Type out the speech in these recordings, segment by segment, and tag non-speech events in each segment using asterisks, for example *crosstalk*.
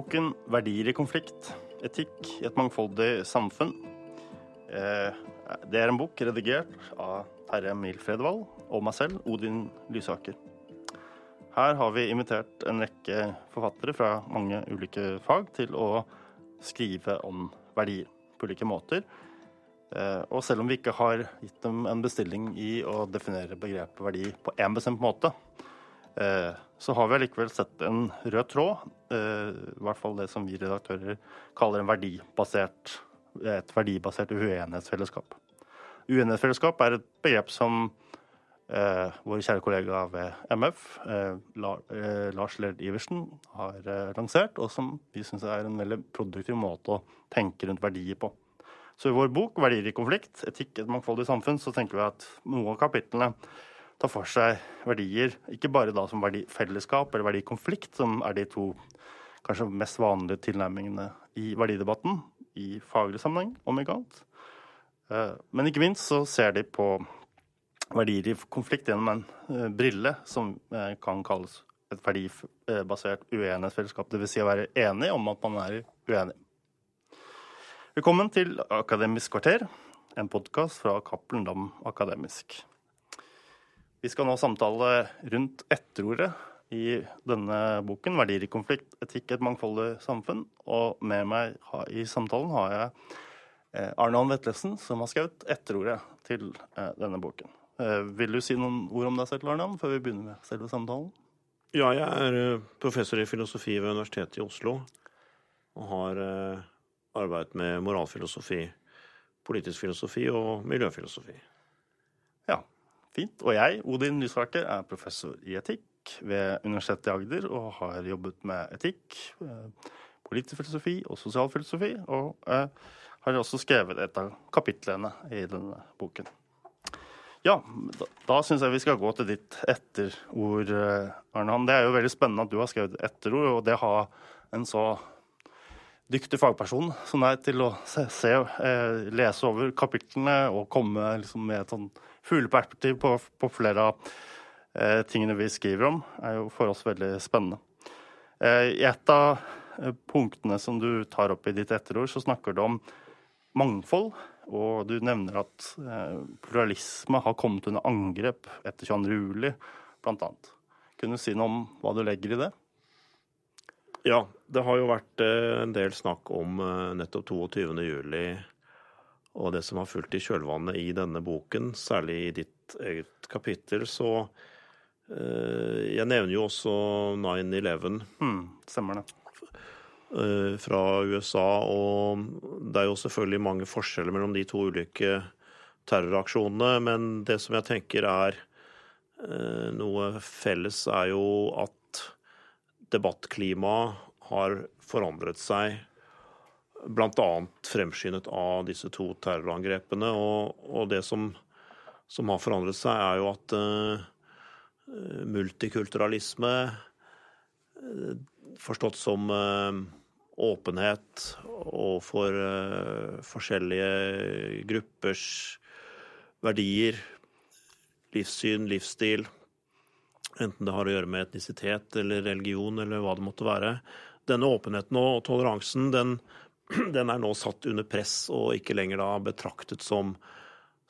Boken 'Verdier i konflikt etikk i et mangfoldig samfunn'. Eh, det er en bok redigert av Terje Emil Fredvold og meg selv, Odin Lysaker. Her har vi invitert en rekke forfattere fra mange ulike fag til å skrive om verdier på ulike måter. Eh, og selv om vi ikke har gitt dem en bestilling i å definere begrepet verdi på én bestemt måte, eh, så har vi allikevel sett en rød tråd, eh, i hvert fall det som vi redaktører kaller verdibasert, et verdibasert uenighetsfellesskap. Uenighetsfellesskap er et begrep som eh, vår kjære kollega ved MF, eh, Lars Lerd Iversen, har lansert, og som vi syns er en veldig produktiv måte å tenke rundt verdier på. Så i vår bok 'Verdier i konflikt etikk et mangfoldig samfunn' så tenker vi at noen av kapitlene tar for seg verdier, ikke bare da som verdifellesskap eller verdikonflikt, som er de to kanskje mest vanlige tilnærmingene i verdidebatten i faglig sammenheng, om ikke annet. Eh, men ikke minst så ser de på verdier i konflikt gjennom en eh, brille som eh, kan kalles et verdibasert uenighetsfellesskap. Dvs. Si å være enig om at man er uenig. Velkommen til Akademisk kvarter, en podkast fra Cappelen Dam Akademisk. Vi skal nå samtale rundt etterordet i denne boken, 'Verdier i konflikt etikk et mangfoldig samfunn'. Og med meg i samtalen har jeg eh, Arne Vetlesen, som har skrevet etterordet til eh, denne boken. Eh, vil du si noen ord om deg selv, Arne, før vi begynner med selve samtalen? Ja, jeg er professor i filosofi ved Universitetet i Oslo. Og har arbeidet med moralfilosofi, politisk filosofi og miljøfilosofi. Ja, fint. Og jeg, Odin Lysaker, er professor i etikk ved Universitetet i Agder og har jobbet med etikk, eh, politisk filosofi og sosialfilosofi. Og eh, har også skrevet et av kapitlene i denne boken. Ja, da, da syns jeg vi skal gå til ditt etterord, eh, Arne. Det er jo veldig spennende at du har skrevet etterord, og det har en så dyktig fagperson som er til å se, se lese over kapitlene og komme liksom, med et sånn fugleperspektiv på, på, flere av eh, tingene vi skriver om, er jo for oss veldig spennende. Eh, I et av eh, punktene som du tar opp i ditt etterord, så snakker du om mangfold. Og du nevner at eh, pluralisme har kommet under angrep etter 22. juli, annet. Kunne du si noe om hva du legger i det? Ja, det har jo vært eh, en del snakk om eh, nettopp 22. juli og det som har fulgt i kjølvannet i denne boken, særlig i ditt eget kapittel. Så uh, jeg nevner jo også 9-11. Mm, stemmer det. Fra USA. Og det er jo selvfølgelig mange forskjeller mellom de to ulike terroraksjonene. Men det som jeg tenker er noe felles, er jo at debattklimaet har forandret seg, bl.a. fremskyndet av disse to terrorangrepene. Og, og det som, som, har forandret seg, er jo at uh, multikulturalisme, uh, forstått som uh, åpenhet overfor forskjellige gruppers verdier, livssyn, livsstil, enten det har å gjøre med etnisitet eller religion eller hva det måtte være. Denne åpenheten og toleransen den, *clears throat* den er nå satt under press og ikke lenger da betraktet som,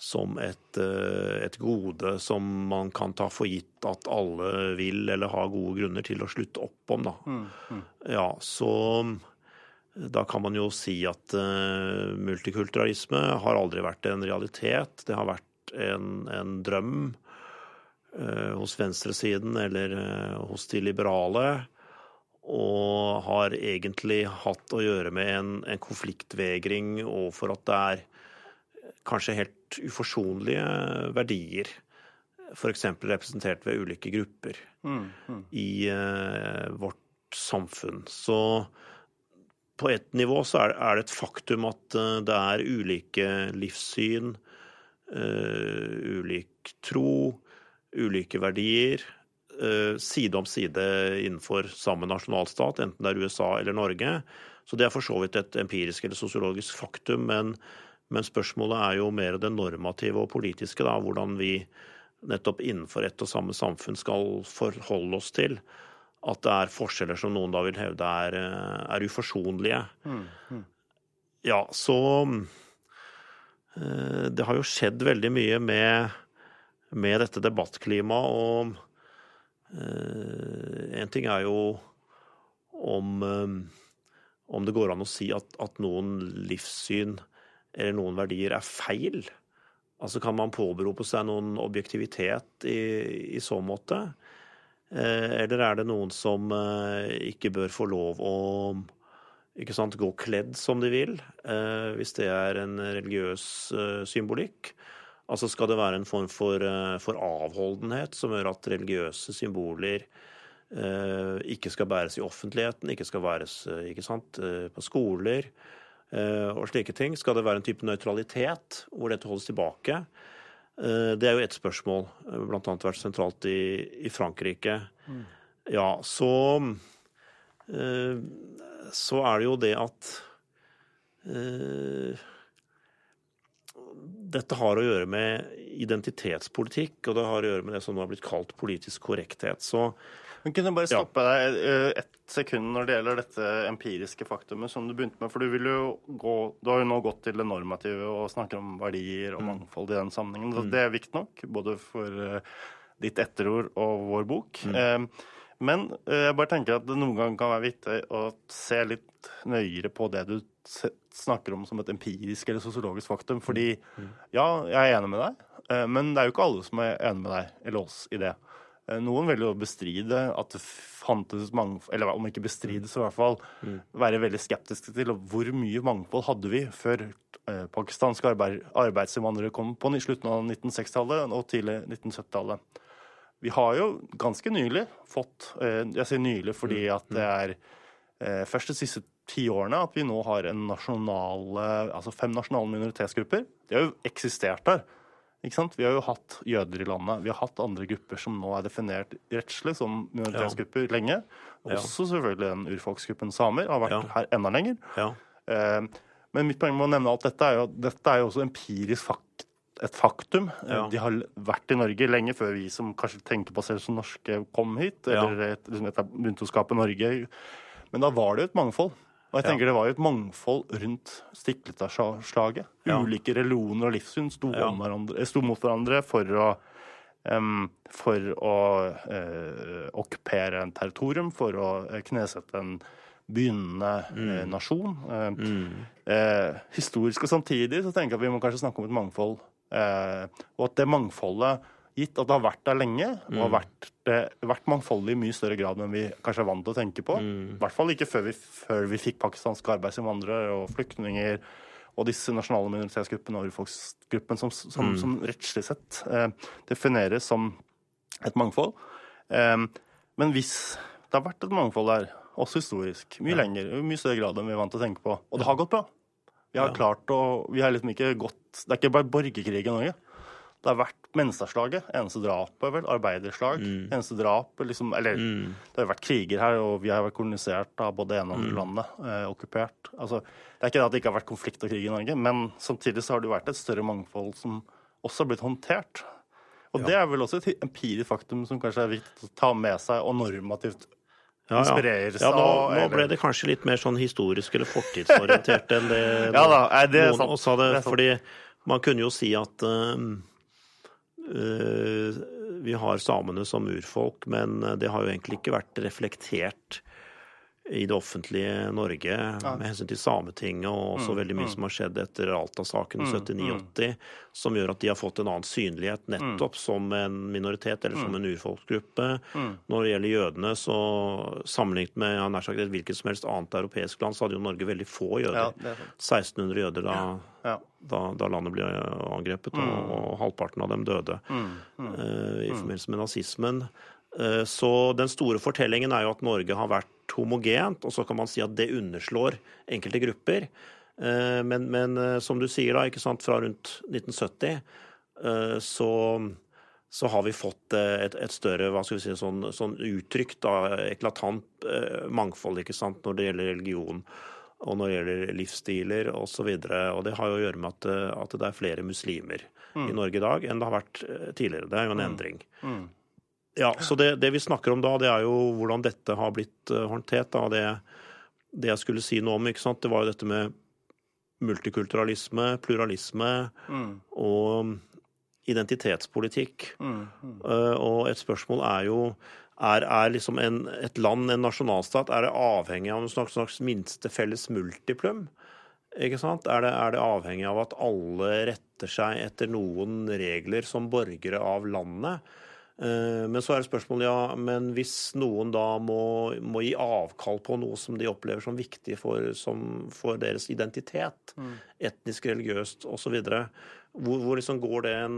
som et, eh, et, gode som man kan ta for gitt at alle vil eller har gode grunner til å slutte opp om. Da. Mm, mm. Ja, så da kan man jo si at uh, multikulturalisme har aldri vært en realitet. Det har vært en, en drøm uh, hos venstresiden eller uh, hos de liberale. Og har egentlig hatt å gjøre med en, en konfliktvegring overfor at det er kanskje helt uforsonlige verdier. F.eks. representert ved ulike grupper mm, mm. i uh, vårt samfunn. Så på et nivå så er, er det et faktum at uh, det er ulike livssyn, uh, ulik tro, ulike verdier eh, side om side innenfor samme nasjonalstat, enten det er USA eller Norge. Så det er for så vidt et empirisk eller sosiologisk faktum, men, men spørsmålet er jo mer det normative og politiske, da, hvordan vi nettopp innenfor ett og samme samfunn skal forholde oss til at det er forskjeller som noen da vil hevde er, eh, er uforsonlige. Ja, så eh, Det har jo skjedd veldig mye med, med dette debattklimaet, og eh, en ting er jo om, eh, om det går an å si at, at noen livssyn eller noen verdier er feil. Altså Kan man påberope seg noen objektivitet i, i så måte? Eh, eller er det noen som eh, ikke bør få lov å sant, gå kledd som de vil, eh, hvis det er en religiøs symbolikk? Altså Skal det være en form for, for avholdenhet som gjør at religiøse symboler ikke skal bæres i offentligheten, ikke skal bæres ikke sant, på skoler og slike ting? Skal det være en type nøytralitet hvor dette holdes tilbake? Eh, det er jo ett spørsmål, bl.a. vært sentralt i, i Frankrike. Mm. Ja, så eh, Så er det jo det at dette har å gjøre med identitetspolitikk, og det har å gjøre med det som nå har blitt kalt politisk korrekthet. Så men kunne jeg bare stoppe ja. deg eh, ett sekund når det gjelder dette empiriske faktumet som du begynte med? For du, vil jo gå, du har jo nå gått til det normative og snakker om verdier og mm. mangfold i den sammenhengen. Mm. Det er viktig nok, både for uh, ditt etterord og vår bok. Mm. Uh, men uh, jeg bare tenker at det noen ganger kan være viktig å se litt nøyere på det du snakker om som et empirisk eller sosiologisk faktum. Fordi mm. Mm. ja, jeg er enig med deg, men det er jo ikke alle som er enig med deg eller oss i det. Eh, noen vil jo bestride at det fantes mangfold Eller om ikke bestride, så i hvert fall mm. være veldig skeptiske til hvor mye mangfold hadde vi før eh, pakistanske arbeid, arbeidsinnvandrere kom på slutten av 1960-tallet og tidlig 1970-tallet. Vi har jo ganske nylig fått eh, Jeg sier nylig fordi mm. at det er først de siste ti årene at vi nå har en nasjonale, altså fem nasjonale minoritetsgrupper. De har jo eksistert der. Ikke sant? Vi har jo hatt jøder i landet. Vi har hatt andre grupper som nå er definert rettslig som minoritetsgrupper ja. lenge. Også selvfølgelig den urfolksgruppen samer har vært ja. her enda lenger. Ja. Eh, men mitt poeng med å nevne alt dette er jo at dette er jo også empirisk fakt, et faktum. Ja. De har vært i Norge lenge før vi som kanskje tenker på oss selv som norske, kom hit. Eller liksom, begynte å skape Norge. Men da var det jo et mangfold. Og jeg tenker ja. Det var jo et mangfold rundt Stiklestadslaget. Ja. Ulike religioner og livssyn sto, ja. hverandre, sto, mot hverandre for å, um, for å uh, okkupere en territorium, for å uh, knesette en begynnende mm. uh, nasjon. Mm. historisk og samtidig så tenker jeg at vi må kanskje snakke om et mangfold. Og at det mangfoldet gitt at det har vært der lenge, og har mm. vært, det, vært mangfoldig i mye større grad enn vi kanskje er vant til å tenke på. Mm. I hvert fall ikke før vi, før vi fikk pakistanske arbeidsinnvandrere og flyktninger og disse nasjonale minoritetsgruppene og urfolksgruppen som, som, mm. som rettslig sett eh, defineres som et mangfold. Eh, men hvis det har vært et mangfold der, også historisk, mye ja. lenger, i mye større grad enn vi er vant til å tenke på, og det har gått bra Vi har ja. klart å Vi har liksom ikke gått Det er ikke bare borgerkrig i Norge. Det har vært Menstadslaget, eneste drapet, vel. Arbeiderslag. Mm. Eneste drap, liksom Eller mm. det har vært kriger her, og vi har vært kolonisert av både ene og andre mm. landet. Eh, okkupert. Altså, det er ikke det at det ikke har vært konflikt og krig i Norge, men samtidig så har det jo vært et større mangfold som også har blitt håndtert. Og ja. det er vel også et empirisk faktum som kanskje er viktig å ta med seg, og normativt ja, ja. ja nå, nå, ble det kanskje litt mer sånn historisk eller fortidsorientert enn det, *laughs* ja, da, det noen av oss hadde. Fordi man kunne jo si at uh, uh, vi har samene som urfolk, men det har jo egentlig ikke vært reflektert i det offentlige Norge ja. med hensyn til Sametinget og også mm, veldig mye mm. som har skjedd etter Alta-saken mm, 79-80, mm. som gjør at de har fått en annen synlighet nettopp mm. som en minoritet eller som mm. en urfolksgruppe. Når det gjelder jødene, så sammenlignet med nær sagt et hvilket som helst annet europeisk land, så hadde jo Norge veldig få jøder. Ja, 1600 jøder da, ja. da, da, landet ble angrepet, og, og, halvparten av dem døde uh, i forbindelse med nazismen. Uh, så den store fortellingen er jo at Norge har vært homogent, og så kan man si at det underslår enkelte grupper. Eh, men, men eh, som du sier, da, ikke sant, fra rundt 1970 eh, så, så har vi fått et, et, større hva skal vi si, sånn, sånn uttrykt, eklatant mangfold ikke sant, når det gjelder religion og når det gjelder livsstiler osv. Det har jo å gjøre med at, at det er flere muslimer mm. i Norge i dag enn det har vært tidligere. Det er jo en mm. endring. Mm. Ja, så det, det, vi snakker om da, det er jo hvordan dette har blitt uh, håndtert. da, det, det, jeg skulle si noe om, ikke sant, det var jo dette med multikulturalisme, pluralisme mm. og identitetspolitikk. Mm, mm. Uh, og et spørsmål er jo er, er liksom en, et land, en nasjonalstat, er det avhengig av en slags, slags minste felles multiplum? Ikke sant? Er det, er det, avhengig av at alle retter seg etter noen regler som borgere av landet? Eh, men så er det spørsmålet, ja, men hvis noen da må, må gi avkall på noe som de opplever som viktig for, som, for deres identitet, mm. etnisk, religiøst osv., hvor, hvor liksom går den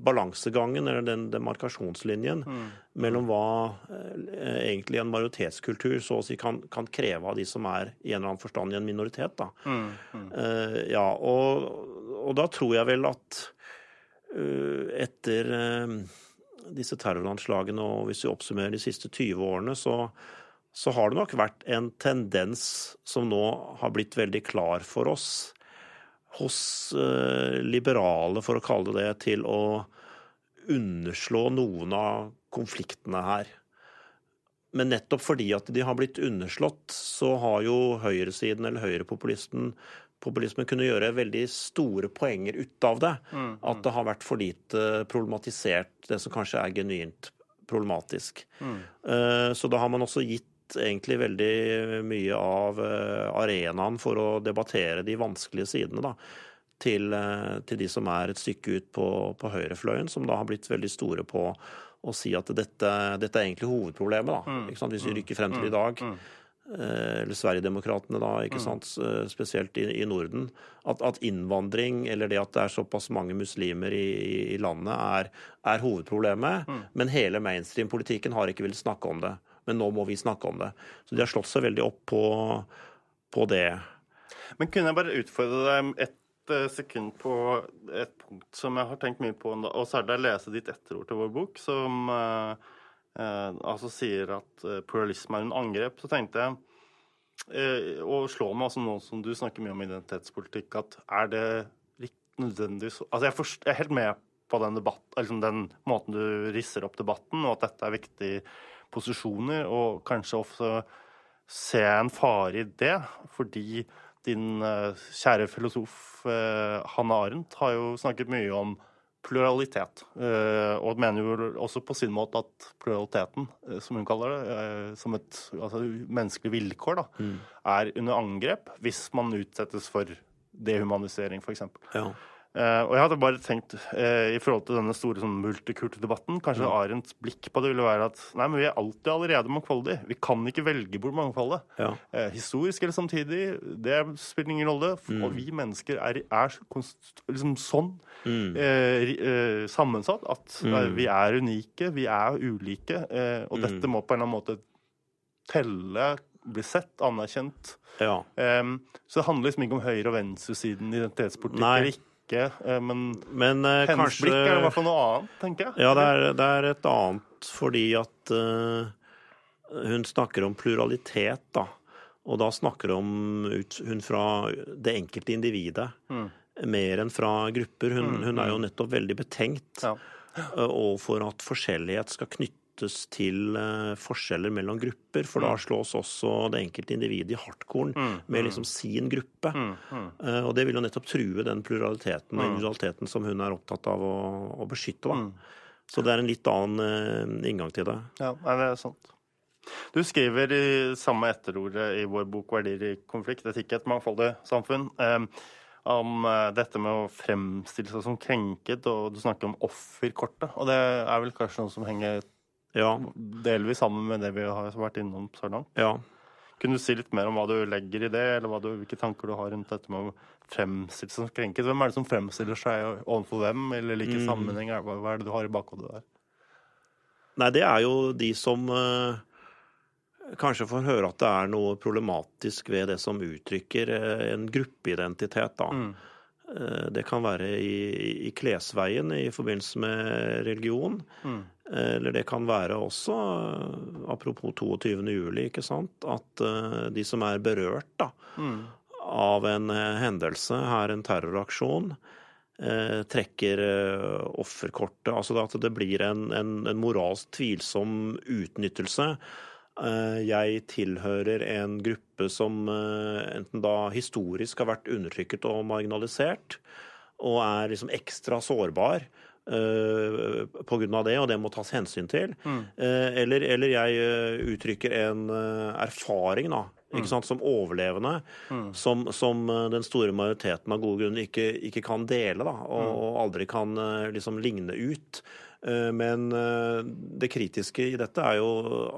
balansegangen, eller den demarkasjonslinjen, mm. mellom hva eh, egentlig en majoritetskultur så å si kan, kan, kreve av de som er i en eller annen forstand i en minoritet? da. Mm. Mm. Eh, ja, og, og, da tror jeg vel at uh, etter uh, disse terroranslagene, og hvis vi oppsummerer de siste 20 årene, så, så har det nok vært en tendens som nå har blitt veldig klar for oss, hos eh, liberale, for å kalle det det, til å underslå noen av konfliktene her. Men nettopp fordi at de har blitt underslått, så har jo høyresiden eller høyrepopulisten populismen kunne gjøre veldig store poenger ut av det. Mm, mm. At det har vært for lite problematisert, det som kanskje er genuint problematisk. Mm. Uh, så da har man også gitt egentlig veldig mye av uh, arenaen for å debattere de vanskelige sidene, da. Til, uh, til de som er et stykke ut på, på høyrefløyen, som da har blitt veldig store på å si at dette, dette er egentlig hovedproblemet. da, mm, Hvis vi mm, rykker frem til i dag. Eh, eller Sverigedemokraterna, da, ikke mm. sant? Eh, spesielt i, i Norden, at, at, innvandring, eller det at det er såpass mange muslimer i, i landet, er, er hovedproblemet. Mm. Men hele mainstream-politikken har ikke villet snakke om det. Men nå må vi snakke om det. Så de har slått seg veldig opp på, på det. Men kunne jeg bare utfordre deg et eh, sekund på et punkt som jeg har tenkt mye på, og så er det å lese ditt etterord til vår bok, som uh, altså sier at eh, pluralisme er en angrep, så tenkte jeg eh, Og slår meg altså nå som du snakker mye om identitetspolitikk, at er det nødvendigvis Altså jeg, forst, jeg, er helt med på den, debatt, liksom den måten du risser opp debatten, og at dette er viktige posisjoner, og kanskje ofte ser jeg en fare i det, fordi din kjære filosof Hanne Arendt har jo snakket mye om pluralitet. Eh, og mener jo også på sin måte at pluraliteten, eh, som hun kaller det, eh, som et altså, menneskelig vilkår, da, mm. er under angrep hvis man utsettes for dehumanisering, f.eks. Ja. Uh, og jeg hadde bare tenkt, uh, i forhold til denne store sånn, multikulturdebatten, kanskje mm. Arendts blikk på det ville være at nei, men vi er alltid allerede mangfoldige. Vi kan ikke velge bort mangfoldet. Ja. Uh, historisk eller samtidig, det spiller ingen rolle. Mm. Og vi mennesker er, er liksom sånn mm. sammensatt at mm. vi er unike, vi er ulike. og dette mm. må på en eller annen måte telle bli sett, anerkjent. Ja. Um, så det handler liksom ikke om høyre- og venstresiden identitetspolitikk eller ikke ikke. Eh, men, men uh, hennes kanskje, blikk er i hvert fall noe annet, tenker jeg. Ja, det er, det er et annet fordi at uh, hun snakker om pluralitet, da. Og da snakker hun, ut, hun fra det enkelte individet. Mm. Mer enn fra grupper. Hun, mm, hun, er jo mm. nettopp veldig betenkt ja. overfor at forskjellighet skal knytte knyttes til eh, forskjeller mellom grupper. For da mm. slås også det enkelte individet i hardkorn mm, med liksom mm. sin gruppe. Eh, og det vil jo nettopp true den pluraliteten og individualiteten som hun er opptatt av å, å beskytte. Da. Så det er en litt annen uh, inngang til det. Ja, det er sant. Du skriver i samme etterordet i vår bok 'Verdier i konflikt', etikk i et mangfoldig samfunn, eh, om dette med å fremstille seg som krenket, og du snakker om offerkortet. Og det er vel kanskje noe som henger ja. Delvis sammen med det vi har vært innom så langt. Ja. Kunne du si litt mer om hva du legger i det, eller du, hvilke tanker du har rundt dette med å fremstille som krenket? Hvem er det som fremstiller seg overfor hvem, eller hvilke mm. sammenheng? Hva, er det du har i bakhodet der? Nei, det er jo de som uh, kanskje får høre at det er noe problematisk ved det som uttrykker uh, en gruppeidentitet, da. Mm. Uh, det kan være i, i, klesveien i forbindelse med religion. Mm. Eller det kan være også, apropos 22. juli, ikke sant, at eh, de som er berørt da, mm. av en eh, hendelse, her en terroraksjon, eh, trekker eh, offerkortet. Altså at det blir en, en, en moralsk tvilsom utnyttelse. Eh, jeg tilhører en gruppe som eh, enten da historisk har vært undertrykket og marginalisert, og er liksom ekstra sårbar. Uh, Pga. det, og det må tas hensyn til. Mm. Uh, eller, eller, jeg uttrykker en erfaring da, ikke mm. sant, som overlevende, mm. som, som, eh, den store majoriteten av gode grunner ikke, ikke kan dele, da, og, mm. og aldri kan eh, liksom ligne ut. Eh, men det kritiske i dette er jo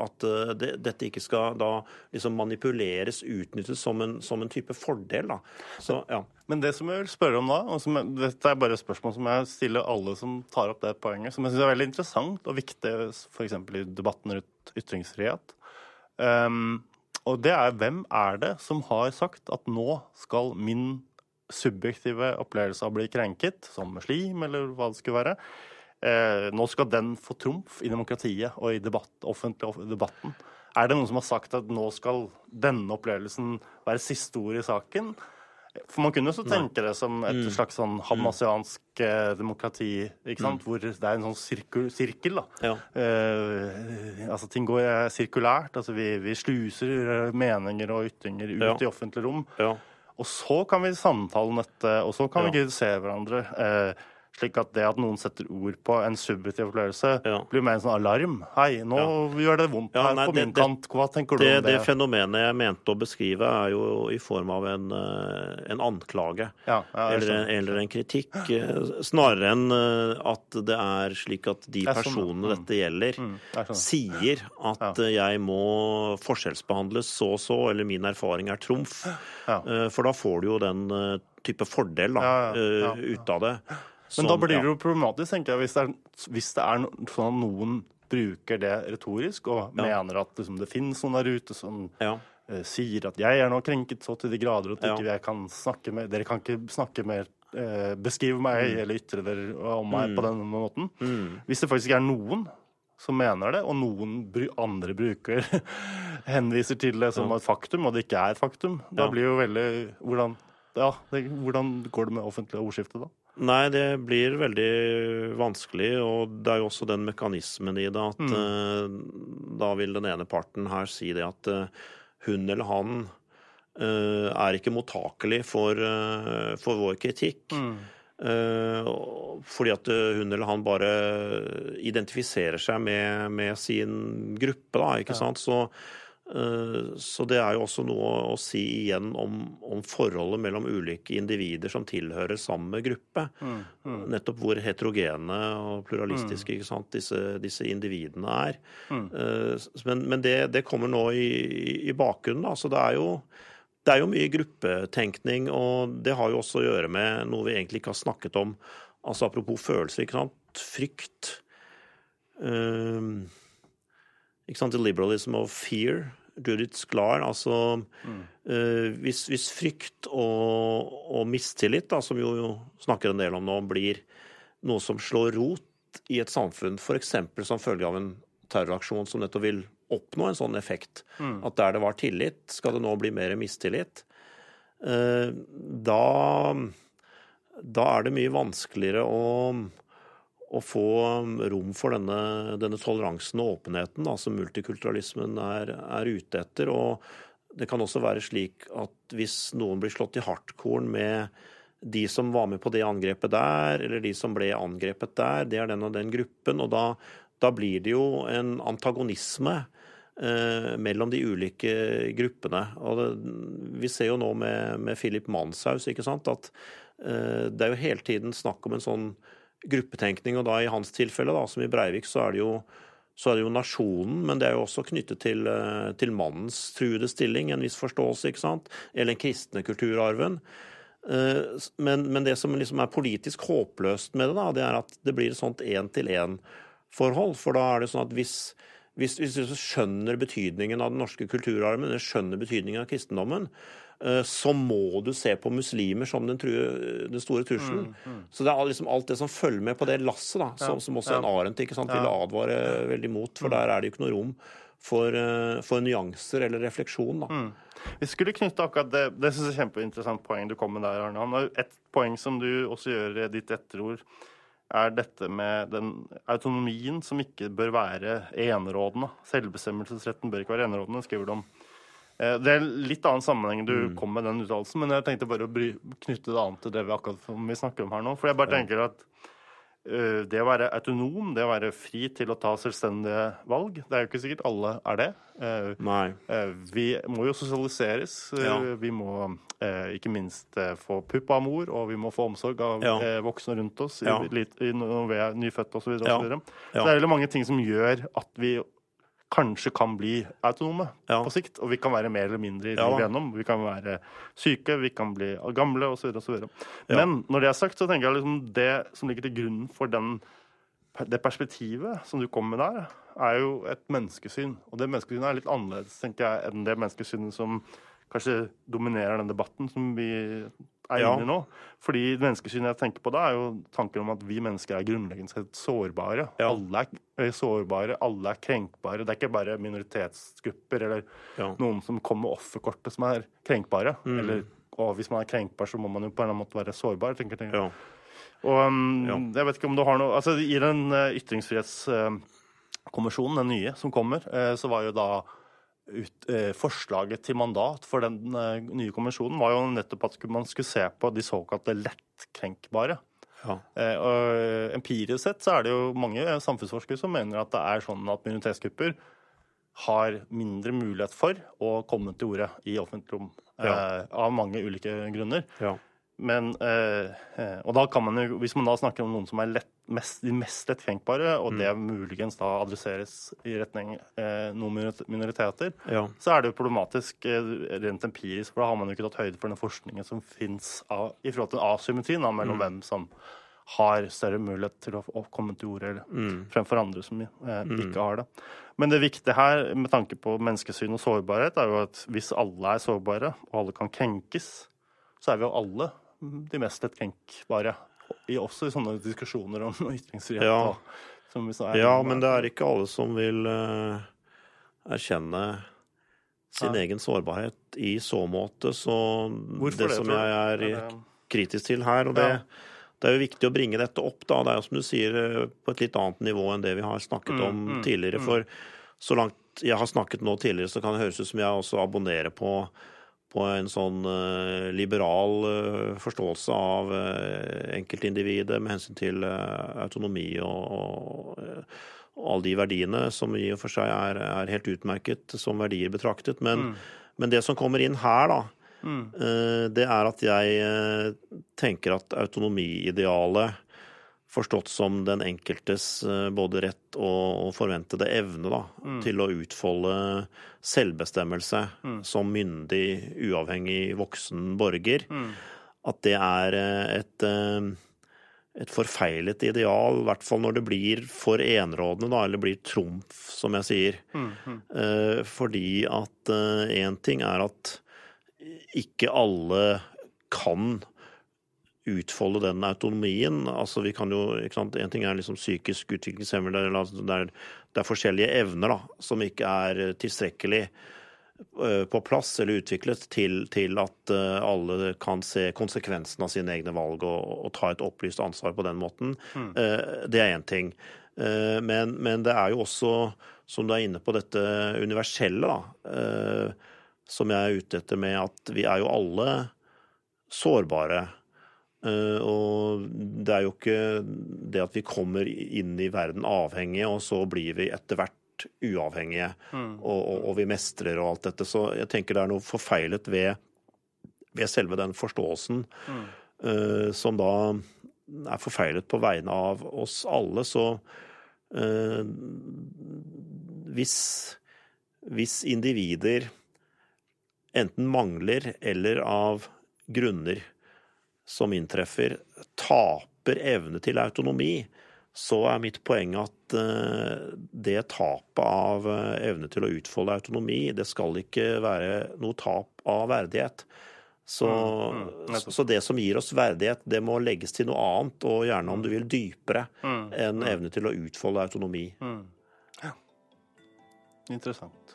at det, dette ikke skal da liksom manipuleres, utnyttes som en, som en type fordel. Da. Så, ja. Men det som jeg vil spørre om da, og som, dette er bare et spørsmål som jeg stiller alle som tar opp det poenget, som jeg syns er veldig interessant og viktig f.eks. i debatten rundt ytringsfrihet. Um, og det er hvem er det som har sagt at nå skal min subjektive opplevelse av å bli krenket, som muslim eller hva det skulle være, eh, nå skal den få trumf i demokratiet og i debatt, offentlig debatten. Er det noen som har sagt at nå skal denne opplevelsen være siste ord i saken? For Man kunne jo så tenke det som et mm. slags sånn hamasiansk eh, demokrati, ikke sant? Mm. hvor det er en sånn sirkel. sirkel da. Ja. Eh, altså Ting går eh, sirkulært. altså Vi, vi sluser eh, meninger og ytringer ut ja. i offentlig rom. Ja. Og så kan vi samtale dette, og så kan vi kritisere hverandre. Eh, slik at det at noen setter ord på en subjektiv opplevelse, ja. blir mer en sånn alarm. Hei, nå ja. gjør det vondt ja, her nei, på min det, kant. Hva tenker du om det? Det fenomenet jeg mente å beskrive, er jo i form av en, eh, en anklage. eller, en, eller, en, kritikk. Eh, snarere enn eh, at det er slik at de personene mm. dette gjelder, mm, sier at jeg må forskjellsbehandles så og så, eller min erfaring er trumf. For da får du jo den type fordel da, ut av det. Men da blir det jo problematisk, tenker jeg, hvis det er, hvis det er sånn at noen bruker det retorisk og ja. mener at liksom, det finnes noen der ute som ja. uh, sier at 'jeg er nå krenket så til de grader at ja. ikke jeg kan snakke med Dere kan ikke snakke mer uh, Beskrive meg mm. eller ytre dere om meg mm. på denne måten. Mm. Hvis det faktisk er noen som mener det, og noen andre bruker *laughs* henviser til det som et faktum, og det ikke er et faktum, da blir jo veldig Hvordan, hvordan går det med offentlig ordskifte da? Nei, det blir veldig vanskelig, og det er jo også den mekanismen i det at mm. uh, da vil den ene parten her si det at uh, hun eller han uh, er ikke mottakelig for, for vår kritikk. Mm. fordi at hun eller han bare identifiserer seg med, med sin gruppe, da, ikke ja. sant. Så så det er jo også noe å si igjen om, om forholdet mellom ulike individer som tilhører samme gruppe. Mm, mm. Nettopp hvor heterogene og pluralistiske mm. disse, disse, individene er. Mm. Eh, men, men det, det, kommer nå i, i bakgrunnen. Da. Så det er, jo, det er jo mye gruppetenkning, og det har jo også å gjøre med noe vi egentlig ikke har snakket om. Altså Apropos følelser. ikke sant? Frykt. Um, ikke sant? Liberalism of fear. Judith Sklar. Altså mm. uh, hvis, hvis, frykt og, og mistillit, da, som jo, jo snakker en del om nå, blir noe som slår rot i et samfunn, f.eks. som følge av en terroraksjon som nettopp vil oppnå en sånn effekt, mm. at der det var tillit, skal det nå bli mer mistillit, uh, da, da er det mye vanskeligere å å få rom for denne, denne toleransen og åpenheten da, som multikulturalismen er, er, ute etter. Og det kan også være slik at hvis noen blir slått i hardkorn med de som var med på det angrepet der, eller de som ble angrepet der, det er den og den gruppen. Og da, da blir det jo en antagonisme eh, mellom de ulike gruppene. Og det, vi ser jo nå med, med Philip Manshaus ikke sant, at eh, det er jo hele tiden snakk om en sånn gruppetenkning. Og da i hans tilfelle, da, som i Breivik, så er det jo er det jo nasjonen, men det er jo også knyttet til, eh, til mannens truede stilling, en viss forståelse, ikke sant? Eller den kristne kulturarven. Eh, men, men, det som liksom er politisk håpløst med det, da, det er at det blir et sånt én-til-én-forhold. For da er det sånn at hvis, hvis, hvis du skjønner betydningen av den norske kulturarven, eller skjønner betydningen av kristendommen, så må du se på muslimer som den, true, den store trusselen. Mm, mm. Så det er liksom alt det som følger med på det lasset, da, som, som også ja. en Arendt ikke sant, ville advare veldig mot. For mm. der er det jo ikke noe rom for, eh, for nyanser eller refleksjon. Da. Vi skulle knytte akkurat det Det synes jeg er kjempeinteressant poeng du kom med der, Arne. Et poeng som du også gjør i ditt etterord, er dette med den autonomien som ikke bør være enerådende. Selvbestemmelsesretten bør ikke være enerådende, skriver du om. Eh, Det er litt annen sammenheng du kom med den uttalelsen, men jeg tenkte bare å bry, knytte det an til det vi akkurat vi snakker om her nå. For jeg bare tenker at uh, det å være autonom, det å være fri til å ta selvstendige valg, det er jo ikke sikkert alle er det. Uh, Nei. Uh, Vi må jo sosialiseres. Ja. Vi må ikke minst få pupp av mor, og vi må få omsorg av Ja. voksne rundt oss Ja. i, i, når vi er nyfødte osv. Så, videre. Ja. så det er veldig mange ting som gjør at vi kanskje kan bli autonome Ja. på sikt. Og vi kan være mer eller mindre i Ja. gjennom. Vi kan være syke, vi kan bli gamle osv. osv. Ja. Men når det er sagt, så tenker jeg liksom det som ligger til grunn for den det perspektivet som du kommer med der, er jo et menneskesyn. Og det menneskesynet er litt annerledes tenker jeg, enn det menneskesynet som kanskje dominerer den debatten som vi er Ja. inne i nå. Fordi menneskesynet jeg tenker på da, er jo tanken om at vi mennesker er grunnleggende sett sårbare. Ja. Alle er sårbare, alle er krenkbare. Det er ikke bare minoritetsgrupper eller Ja. noen som kommer med offerkortet som er krenkbare. Mm. Eller, og hvis man er krenkbar, så må man jo på en eller annen måte være sårbar. tenker jeg. Ja. Og um, jeg vet ikke om du har noe Altså i den uh, ytringsfrihetskommisjonen, den nye som kommer, uh, så var jo da ut, eh, forslaget til mandat for den eh, nye kommisjonen var jo nettopp at man skulle se på de såkalte lettkrenkbare. Ja. Eh, og empirisk sett så er det jo mange samfunnsforskere som mener at det er sånn at minoritetsgrupper har mindre mulighet for å komme til orde i offentlig rom. Ja. Eh, av mange ulike grunner. Ja. Men, eh, eh, og da kan man jo, Hvis man da snakker om noen som er lett, mest, de mest lettkrenkbare, og det muligens da adresseres i retning eh, noen minoriteter, Ja. så er det jo problematisk rent empirisk, for da har man jo ikke tatt høyde for den forskningen som fins i forhold til asymmetrien da, mellom hvem som har større mulighet til å, komme til orde fremfor andre som eh, ikke har det. Men det viktige her med tanke på menneskesyn og sårbarhet er jo at hvis alle er sårbare, og alle kan krenkes, så er vi jo alle de mest lettkrenkbare. Også i sånne diskusjoner om *laughs* ytringsfrihet. Ja. og- som vi sa- ja, men det er ikke alle som vil uh, erkjenne sin Ja. egen sårbarhet i så måte. Så Hvorfor det det, som jeg er ja, det- kritisk til her, og det, det er jo viktig å bringe dette opp, da. Det er jo som du sier, eh, på et litt annet nivå enn det vi har snakket Mm, om mm, tidligere. mm. For så langt jeg har snakket nå tidligere, så kan det høres ut som jeg også abonnerer på på en sånn eh, liberal eh, forståelse av eh, enkeltindividet med hensyn til autonomi og, og, og alle de verdiene som i og for seg er, er helt utmerket som verdier betraktet. Men, Mm. men det som kommer inn her, da, Mm. det er at jeg tenker at autonomiidealet forstått som den enkeltes eh, både rett og forventede evne da, Mm. til å utfolde selvbestemmelse som myndig, uavhengig voksen borger, Mm. at det er eh, et, eh, et forfeilet ideal, i hvert fall når det blir for enerådende, da, eller blir trumf, som jeg sier. Mm. Mm. Fordi at én ting er at ikke alle kan utfolde den autonomien. Altså vi kan jo, ikke sant, En ting er liksom psykisk utviklingshemmede, altså det, det er forskjellige evner da, som ikke er tilstrekkelig eh, på plass eller utviklet til, til at eh, alle kan se konsekvensen av sine egne valg og, og ta et opplyst ansvar på den måten. Mm. Det er én ting. Eh, Men, men det er jo også, som du er inne på, dette universelle, da, eh, som jeg er ute etter med at vi er jo alle sårbare. Eh, Og det er jo ikke det at vi kommer inn i verden avhengige, og så blir vi etter hvert uavhengige, og, og, og vi mestrer og alt dette. Så jeg tenker det er noe forfeilet ved, ved selve den forståelsen, eh, som da er forfeilet på vegne av oss alle. Så uh, hvis, hvis individer enten mangler eller av grunner som inntreffer, taper evne til autonomi, så er mitt poeng at eh, det tapet av eh, evne til å utfolde autonomi, det skal ikke være noe tap av verdighet. Så, Mm, mm, så det som gir oss verdighet, det må legges til noe annet, og gjerne om du vil dypere Mm. enn evne til å utfolde autonomi. Mm. Ja. Interessant.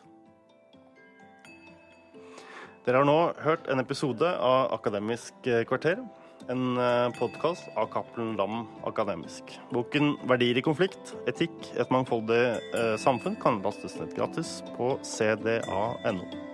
Dere har nå hørt en episode av Akademisk kvarter. En podkast av Cappelen Dam Akademisk. Boken 'Verdier i konflikt etikk et mangfoldig samfunn' kan lastes ned gratis på cda.no.